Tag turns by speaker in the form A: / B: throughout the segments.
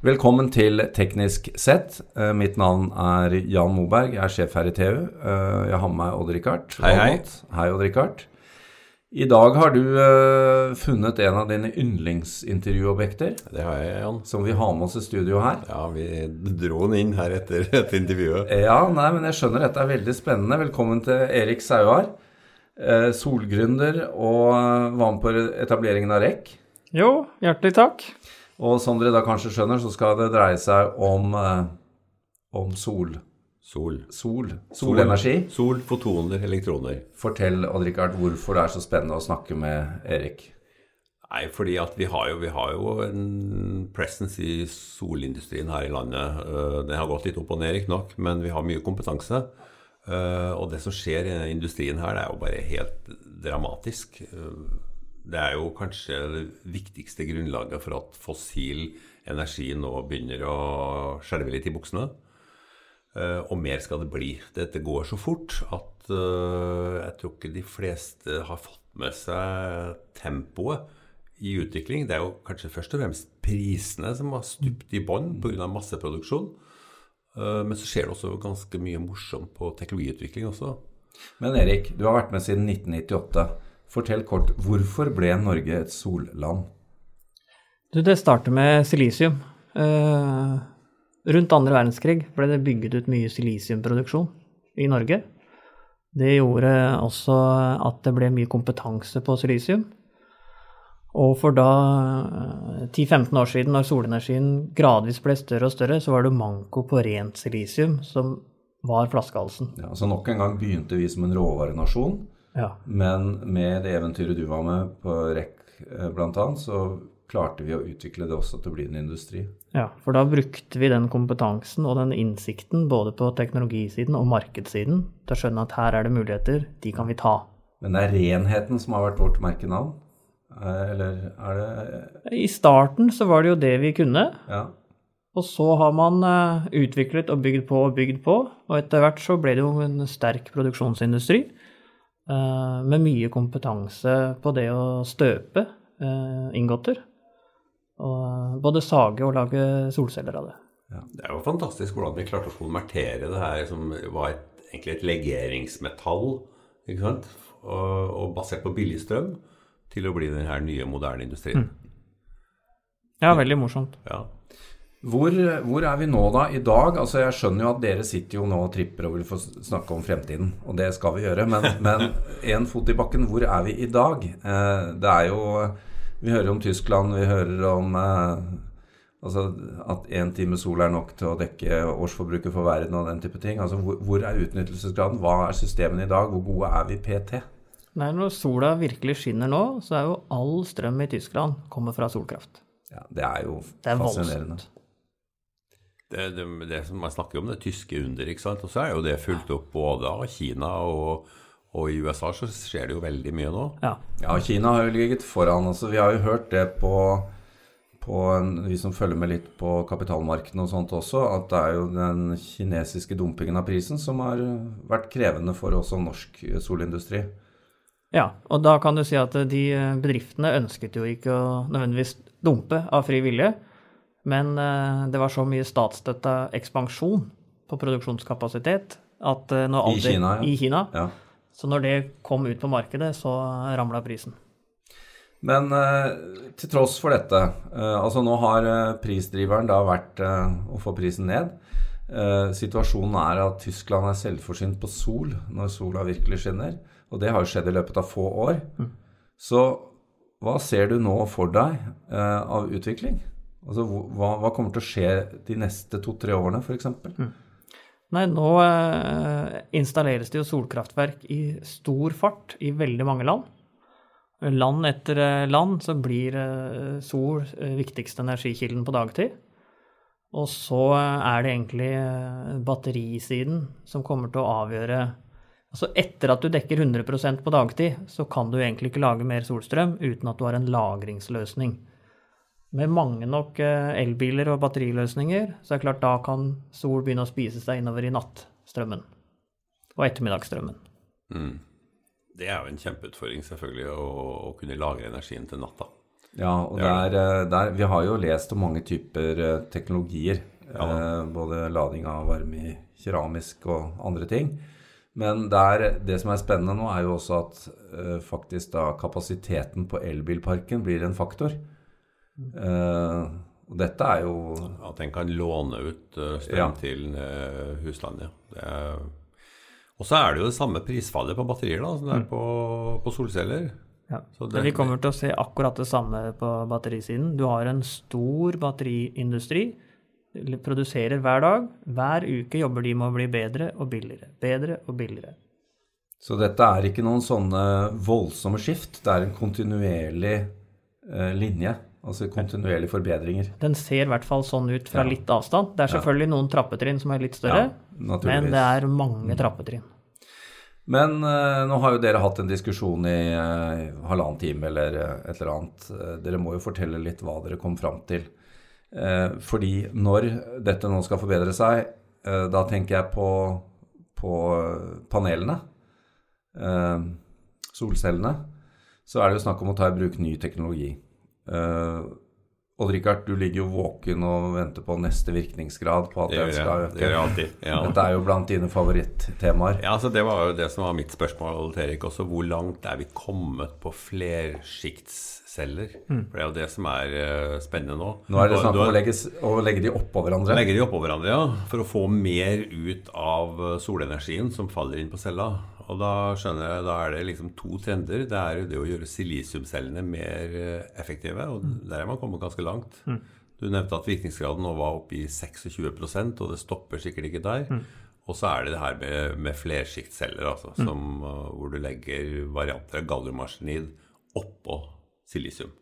A: Velkommen til Teknisk sett. Eh, mitt navn er Jan Moberg, jeg er sjef her i TU. Eh, jeg har med meg Odd-Rikard.
B: Hei, hei.
A: Hei, Odd-Rikard. I dag har du eh, funnet en av dine yndlingsintervjuobjekter,
B: Det har jeg, Jan.
A: som vi har med oss i studio her.
B: Ja, vi dro den inn her etter, etter intervjuet.
A: Ja, nei, men jeg skjønner dette er veldig spennende. Velkommen til Erik Sauar. Eh, solgründer og var med på etableringen av REC.
C: Jo, hjertelig takk.
A: Og som dere da kanskje skjønner, så skal det dreie seg om, eh, om sol.
B: Sol.
A: Sol. Solenergi.
B: Sol, fotoner, elektroner.
A: Fortell, Odd-Rikard, hvorfor det er så spennende å snakke med Erik.
B: Nei, fordi at vi har jo, vi har jo en presence i solindustrien her i landet. Eh, Den har gått litt opp og ned, riktignok, men vi har mye kompetanse. Eh, Og det som skjer i industrien her, det er jo bare helt dramatisk. Det er jo kanskje det viktigste grunnlaget for at fossil energi nå begynner å skjelve litt i buksene. Eh, og mer skal det bli. Dette går så fort at eh, jeg tror ikke de fleste har fått med seg tempoet i utvikling. Det er jo kanskje først og fremst prisene som har stupt i bånn pga. masseproduksjon. Eh, men så skjer det også ganske mye morsomt på teknologiutvikling også.
A: Men Erik, du har vært med siden 1998. Fortell kort, hvorfor ble Norge et solland?
C: Du, det starter med silisium. Uh, rundt andre verdenskrig ble det bygget ut mye silisiumproduksjon i Norge. Det gjorde også at det ble mye kompetanse på silisium. Og for da eh, 10-15 år siden, når solenergien gradvis ble større og større, så var det manko på rent silisium som var flaskehalsen.
A: Ja, så nok en gang begynte vi som en råvarenasjon,
C: Ja.
A: men med det eventyret du var med på REC bl.a., blant annet, så klarte vi å utvikle det også til å bli en industri.
C: Ja, for da brukte vi den kompetansen og den innsikten både på teknologisiden og markedssiden til å skjønne at her er det muligheter, de kan vi ta.
A: Men det er renheten som har vært vårt merkenavn? Eh, Eller er det
C: I starten så var det jo det vi kunne,
A: Ja.
C: og så har man eh, utviklet og bygd på og bygd på, og etter hvert så ble det jo en sterk produksjonsindustri eh, med mye kompetanse på det å støpe eh, ingoter, og både sage og lage solceller av det.
B: Det er jo fantastisk hvordan vi klarte å konvertere det her som var et, egentlig et legeringsmetall, ikke sant? Og, og basert på billigstrøm, til å bli den her nye, moderne industrien.
C: Ja, veldig morsomt.
B: Ja.
A: Hvor, hvor er vi nå da i dag? Altså Jeg skjønner jo at dere sitter jo nå og tripper og vil få snakke om fremtiden, og det skal vi gjøre. Men, men en fot i bakken, hvor er vi i dag? Eh, det er jo Vi hører om Tyskland, vi hører om eh, altså at én time sol er nok til å dekke årsforbruket for verden og den type ting. Altså Hvor, hvor er utnyttelsesgraden? Hva er systemene i dag? Hvor gode er vi PT?
C: Nei, når sola virkelig skinner nå, så er jo all strøm i Tyskland kommer fra solkraft.
A: Ja, det er jo
C: Det er
A: fascinerende.
C: voldsomt.
B: Det, det, det som man snakker om, det tyske under, ikke sant? Og så er jo det fulgt opp både av Kina og, og i USA så skjer det jo veldig mye nå.
C: Ja.
A: Ja, Kina har jo ligget foran. Altså, vi har jo hørt det på, på en, vi som følger med litt på kapitalmarkedene og sånt også, at det er jo den kinesiske dumpingen av prisen som har vært krevende for også norsk solindustri.
C: ja, og da kan du si at de bedriftene ønsket jo ikke å nødvendigvis dumpe av fri vilje, men eh, det var så mye statsstøtta ekspansjon på produksjonskapasitet at eh, når
A: I Kina, ja.
C: i Kina,
A: Ja.
C: så når det kom ut på markedet, så ramla prisen.
A: Men eh, til tross for dette, eh, altså nå har eh, prisdriveren da vært eh, å få prisen ned. Eh, situasjonen er at Tyskland er selvforsynt på sol når sola virkelig skinner. Og det har jo skjedd i løpet av få år. Så hva ser du nå for deg eh, av utvikling? Altså hva, hva kommer til å skje de neste to-tre årene, f.eks.?
C: Nei, nå eh, installeres det jo solkraftverk i stor fart i veldig mange land. Land etter eh, land så blir eh, sol eh, viktigste energikilden på dagtid. Og så eh, er det egentlig eh, batterisiden som kommer til å avgjøre Altså etter at du dekker 100% på dagtid, så kan du egentlig ikke lage mer solstrøm uten at du har en lagringsløsning. Med mange nok eh, elbiler og batteriløsninger, så er det klart da kan sol begynne å spise seg innover i nattstrømmen. Og ettermiddagsstrømmen.
B: Mm. Det er jo en kjempeutfordring, selvfølgelig, å, å kunne lagre energien til natta.
A: Ja, og der, eh, der, vi har jo lest om mange typer eh, teknologier. Eh, både lading av varme i keramisk og andre ting. Men der, det som er spennende nå, er jo også at eh, faktisk da kapasiteten på elbilparken blir en faktor. Eh, og dette er jo
B: At en kan låne ut eh, strøm
A: Ja.
B: til eh, huslandet. Det er- Og så er det jo det samme prisfallet på batterier da, som det er på, på solceller.
C: Ja.
B: Så det-
C: vi kommer til å se akkurat det samme på batterisiden. Du har en stor batteriindustri. Produserer hver dag. Hver uke jobber de med å bli bedre og billigere. Bedre og billigere.
A: Så dette er ikke noen sånne voldsomme skift. Det er en kontinuerlig eh, linje. Altså kontinuerlige forbedringer.
C: Den ser i hvert fall sånn ut fra
A: Ja.
C: litt avstand. Det er selvfølgelig noen trappetrinn som er litt større,
A: ja,
C: men det er mange trappetrinn.
A: Men eh, nå har jo dere hatt en diskusjon i eh, halvannen time eller eh, et eller annet. Dere må jo fortelle litt hva dere kom fram til. Fordi når dette nå skal forbedre seg, da tenker jeg på, på panelene, solcellene, så er det jo snakk om å ta i bruk ny teknologi. Eh, Odd Rikard, du ligger jo våken og venter på neste virkningsgrad på at
B: Det
A: den skal
B: øke. det alltid. Ja.
A: Dette er jo blant dine favorittemaer.
B: Ja, altså Det var jo det som var mitt spørsmål til Erik også. Hvor langt er vi kommet på flersjiktsceller? For det er jo det som er uh, spennende nå.
A: Nå er det snakk om å legge, å legge de oppå hverandre.
B: Legge de oppå hverandre, ja. For å få mer ut av eh, solenergien som faller inn på cella. Og da skjønner jeg, da er det liksom to trender. Det er jo det å gjøre silisiumcellene mer eh, effektive, og der er man kommet ganske langt. Du nevnte at virkningsgraden nå var oppe i 26% og det stopper sikkert ikke der. Og så er det det her med, med flersjiktceller, altså, som, eh, hvor du legger varianter av galliumarsenid oppå silisium.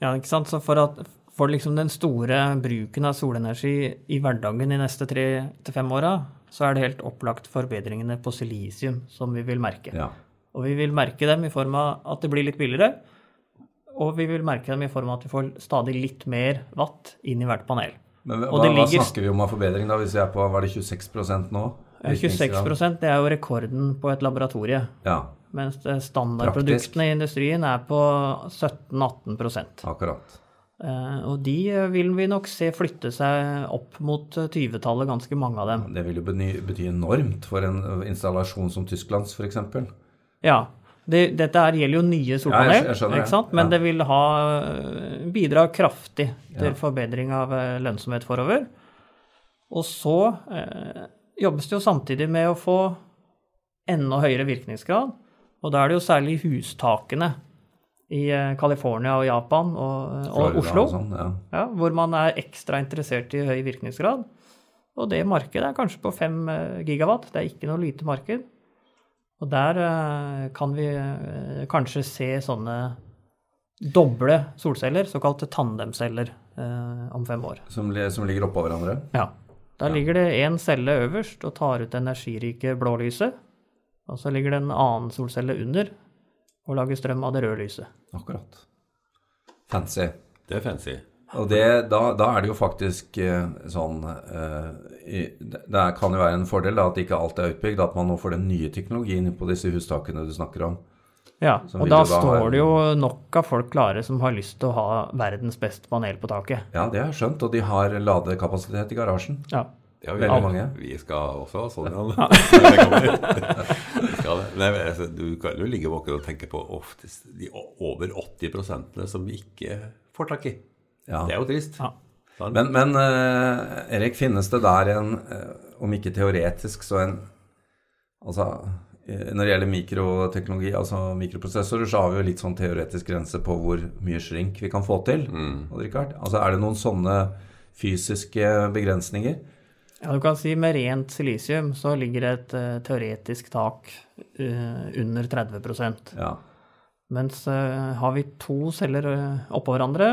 C: Ja, ikke sant? Så for, at, for liksom den store bruken av solenergi i hverdagen de neste tre til fem åra, så er det helt opplagt forbedringene på silisium som vi vil merke.
A: Ja.
C: Og vi vil merke dem i form av at det blir litt billigere, og vi vil merke dem i form av at vi får stadig litt mer watt inn i hvert panel.
A: Men hva,
C: Og det
A: hva snakker vi om av forbedring da, hvis vi er på var det 26 nå?
C: Eh, 26 det er jo rekorden på et laboratorie,
A: Ja,
C: mens standardproduktene i industrien er på 17-18%
A: akkurat.
C: Eh, Og de eh, vil vi nok se flytte seg opp mot eh, 20-tallet, ganske mange av dem.
A: Det vil jo bety enormt for en installasjon som Tysklands f.eks.
C: Ja. Det, dette her gjelder jo nye solpanel,
A: Ja, jeg
C: jeg men
A: Ja.
C: det vil ha, eh, bidra kraftig til
A: Ja.
C: forbedring av eh, lønnsomhet forover. Og så eh, jobbes det jo samtidig med å få enda høyere virkningsgrad. Og da er det jo særlig hustakene i eh, California og Japan og, og Oslo,
A: sånn, ja.
C: ja, hvor man er ekstra interessert i høy virkningsgrad. Og det markedet er kanskje på 5 gigawatt. Det er ikke noe lite marked. Og der eh, kan vi eh, kanskje se sånne doble solceller, såkalte tandemceller, eh, om fem år.
A: som, som ligger oppå hverandre.
C: Ja. Da ligger det én celle øverst og tar ut det energirike blålyset. Og så ligger det en annen solcelle under og lage strøm av det røde lyset.
A: Akkurat. Fancy.
B: Det er fancy.
A: Og det, da, da er det jo faktisk eh, sånn eh, Det kan jo være en fordel da, at ikke alt er utbygd, at man nå får den nye teknologien på disse hustakene du snakker om.
C: Ja, og da
A: da
C: står det jo nok av folk klare som har lyst til å ha verdens beste panel på taket.
A: Ja, det har jeg skjønt, og de har ladekapasitet i garasjen.
C: Ja.
B: Har vi,
A: Veldig mange.
B: Vi skal også ha sånn, ja. Altså, du kan jo ligge våken og tenke på oftest de over 80% som vi ikke får tak i.
A: Ja.
B: Det er jo trist.
C: Ja.
A: Men, men uh, Erik, finnes det der en, uh, om ikke teoretisk, så en Altså, eh, når det gjelder mikroteknologi, altså mikroprosessorer, så har vi jo litt sånn teoretisk grense på hvor mye shrink vi kan få til. Mm. Altså, er det noen sånne fysiske begrensninger?
C: Ja, du kan si med rent silisium så ligger det et uh, teoretisk tak uh, under 30
A: Ja.
C: Mens uh, har vi to celler oppå hverandre,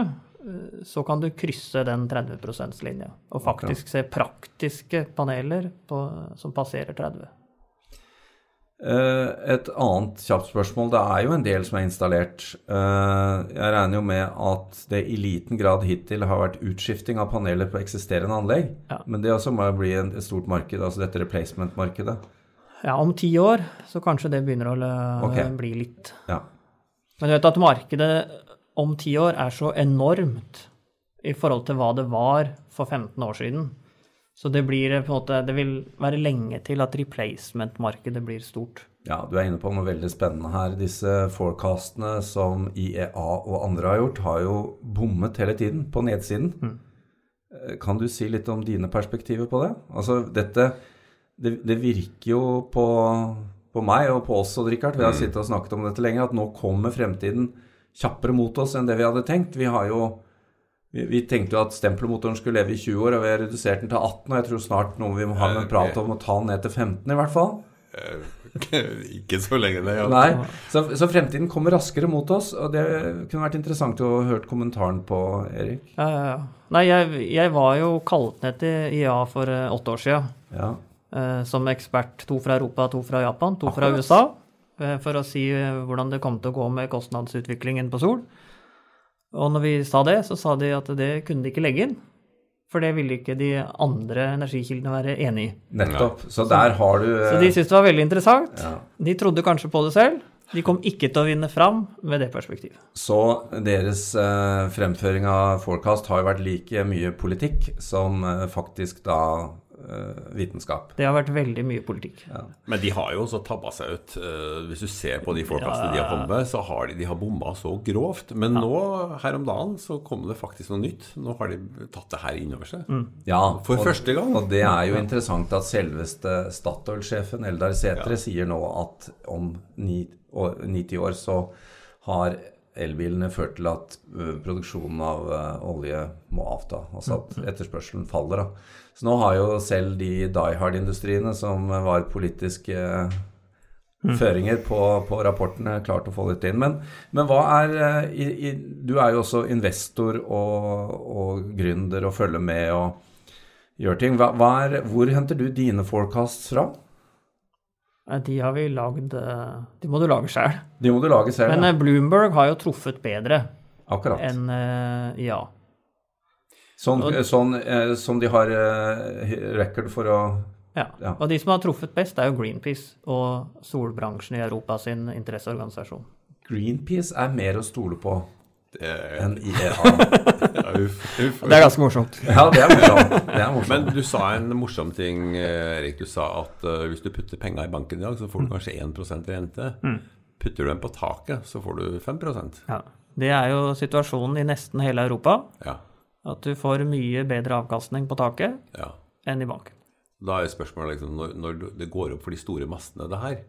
C: så kan du krysse den 30 %-linja. Og faktisk se praktiske paneler på, som passerer 30
A: Eh, Et annet kjapt spørsmål. Det er jo en del som er installert. Eh, Jeg regner jo med at det i liten grad hittil har vært utskifting av paneler på eksisterende anlegg.
C: Ja.
A: Men det også må bli et stort marked, altså dette replacement-markedet.
C: Ja, om ti år så kanskje det begynner å
A: okay.
C: Bli litt
A: Ja.
C: Men du vet at markedet om ti år er så enormt i forhold til hva det var for 15 år siden. Så det blir på en måte Det vil være lenge til at replacement-markedet blir stort.
A: Ja, du er inne på noe veldig spennende her. Disse forecastene som IEA og andre har gjort, har jo bommet hele tiden på nedsiden. Mm. Kan du si litt om dine perspektiver på det? Altså, dette Det, det virker jo på, på, meg og på oss og Richard, vi har mm. sittet og snakket om dette lenger, at nå kommer fremtiden kjappere mot oss enn det vi hadde tenkt. Vi har jo vi, vi, tenkte jo at stempelmotoren skulle leve i 20 år, og vi har redusert den til 18. Og jeg tror snart noe vi må ha en prat om å ta den ned til 15 i hvert fall.
B: Ikke så lenge, det. Ja.
A: Nei, så, så, fremtiden kommer raskere mot oss, og det kunne vært interessant å høre kommentaren på Erik.
C: Ja, ja, ja. Nei, jeg, jeg, var jo kalt ned til IA for uh, åtte år siden. Ja. Som ekspert. To fra Europa, to fra Japan, to Akkurat. fra USA. For å si hvordan det kom til å gå med kostnadsutviklingen på Sol. Og når vi sa det, så sa de at det kunne de ikke legge inn. For det ville ikke de andre energikildene være enig i.
A: Nettopp. Så der har du
C: Så de syntes det var veldig interessant. Ja. De trodde kanskje på det selv. De kom ikke til å vinne fram med det perspektivet.
A: Så deres eh, fremføring av Forecast har jo vært like mye politikk som eh, faktisk da vitenskap.
C: Det har vært veldig mye politikk. Ja.
B: Men de har jo også tabba seg ut. Uh, hvis du ser på de forkastene ja. de har kommet med, så har de, de har bomma så grovt. Men ja. nå, her om dagen, så kom det faktisk noe nytt. Nå har de tatt det her innover seg. Mm.
A: Ja, For og, første gang. Og det er jo interessant at selveste Statoil-sjefen Eldar Sætre sier nå at om 90 år så har elbilene ført til at eh, produksjonen av olje må avta. Altså at mm. etterspørselen faller. da. Så nå har jo selv de Die Hard-industriene som var politiske mm. føringer på, på, rapportene, klart å få dette inn. Men, men hva er eh, i, i, Du er jo også investor og, og gründer og følger med og gjør ting. Hva, hva er, hvor henter du dine forecasts fra?
C: De har vi lagd eh, De må du lage sjøl.
A: De må du lage selv,
C: Men ja. Men Bloomberg har jo truffet bedre
A: Akkurat.
C: enn ja.
A: Sånn, sånn eh, som de har eh, record for å
C: ja. ja. Og de som har truffet best, er jo Greenpeace og solbransjen i Europa sin interesseorganisasjon.
A: Greenpeace er mer å stole på enn IEA.
C: ja, uff, uff, Det er ganske morsomt.
A: Ja, det er morsomt. Det er morsomt.
B: Men du sa en morsom ting, Erik. Du sa at uh, hvis du putter penger i banken i dag, så får du mm. kanskje 1 rente. Mm. Putter du dem på taket, så får du 5% Ja.
C: Det er jo situasjonen i nesten hele Europa. Ja. At du får mye bedre avkastning på taket ja. enn i banken.
B: Da er spørsmålet liksom, når, når, det går opp for de store massene, det her,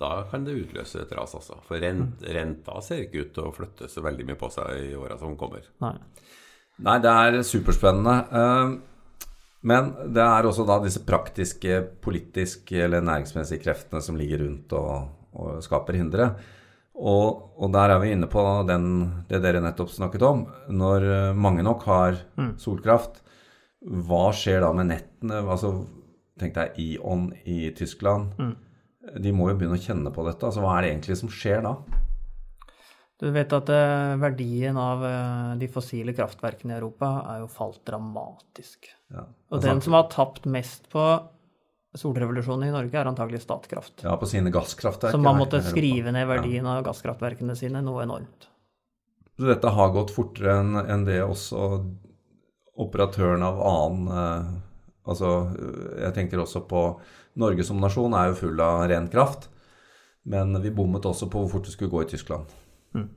B: da kan det utløse et ras, altså. For rent, mm. renta ser ikke ut til å flytte så veldig mye på seg i åra som kommer.
C: Nei.
A: Nei, det er superspennende. Eh, men det er også da disse praktiske, politiske eller næringsmessige kreftene som ligger rundt og, og skaper hindre. Og, og, der er vi inne på den, det dere nettopp snakket om. Når eh, mange nok har mm. solkraft, hva skjer da med nettene? Altså, Tenk deg Ion i Tyskland. Mm. De må jo begynne å kjenne på dette. Altså, Hva er det egentlig som skjer da?
C: Du vet at uh, verdien av uh, de fossile kraftverkene i Europa er jo falt dramatisk. Ja, og den som har tapt mest på solrevolusjonen i Norge er antagelig Statkraft.
A: Ja, på sine gasskraftverk.
C: Så man måtte skrive ned verdien av gasskraftverkene sine noe enormt.
A: Så dette har gått fortere enn en det også operatøren av annen eh, Altså, jeg tenker også på Norge som nasjon er jo full av ren kraft. Men vi bommet også på hvor fort det skulle gå i Tyskland. Mm.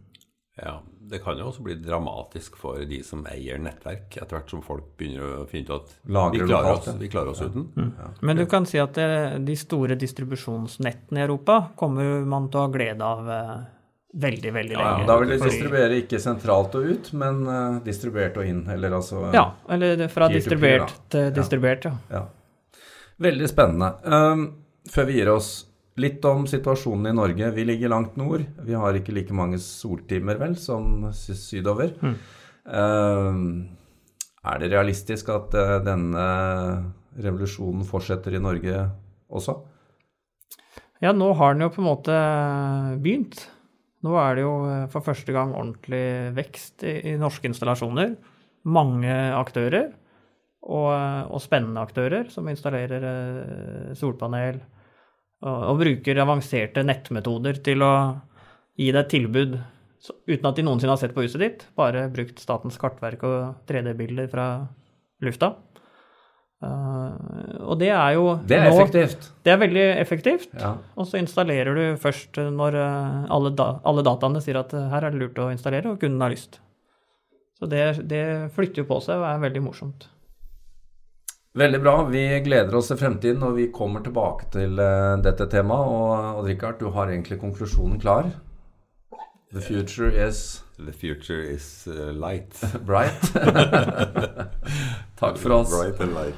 B: Ja, det kan jo også bli dramatisk for de som eier nettverk, etter hvert som folk begynner å finne ut at vi klarer, oss, vi klarer oss, uten. Mm.
C: Ja. Men du kan si at det, de store distribusjonsnettene i Europa kommer man til å ha glede av eh, veldig, veldig lenge.
A: Ja, da vil de distribuere ikke sentralt og ut, men uh, distribuert og inn, eller altså
C: Ja, eller fra distribuert til distribuert, ja.
A: ja. Veldig spennende. Um, før vi gir oss Litt om situasjonen i Norge. Vi ligger langt nord. Vi har ikke like mange soltimer, vel, som sydover. Mm. Uh, er det realistisk at uh, denne revolusjonen fortsetter i Norge også?
C: Ja, nå har den jo på en måte begynt. Nå er det jo eh, for første gang ordentlig vekst i, i norske installasjoner. Mange aktører, og, og, spennende aktører, som installerer solpanel og, bruker avanserte nettmetoder til å gi deg tilbud så, uten at de noensinne har sett på huset ditt. Bare brukt Statens kartverk og 3D-bilder fra lufta. Uh, og det er jo
A: Det er
C: nå,
A: effektivt.
C: Det er veldig effektivt.
A: Ja.
C: Og så installerer du først når uh, alle, da, alle dataene sier at her er det lurt å installere, og kunden har lyst. Så det, det flytter jo på seg og er veldig morsomt.
A: Veldig bra. Vi gleder oss til fremtiden, og vi kommer tilbake til eh, dette temaet. Og Odd Rikard, du har egentlig konklusjonen klar. The future is
B: The future is uh, light.
A: bright. Takk for oss.
B: Bright and light.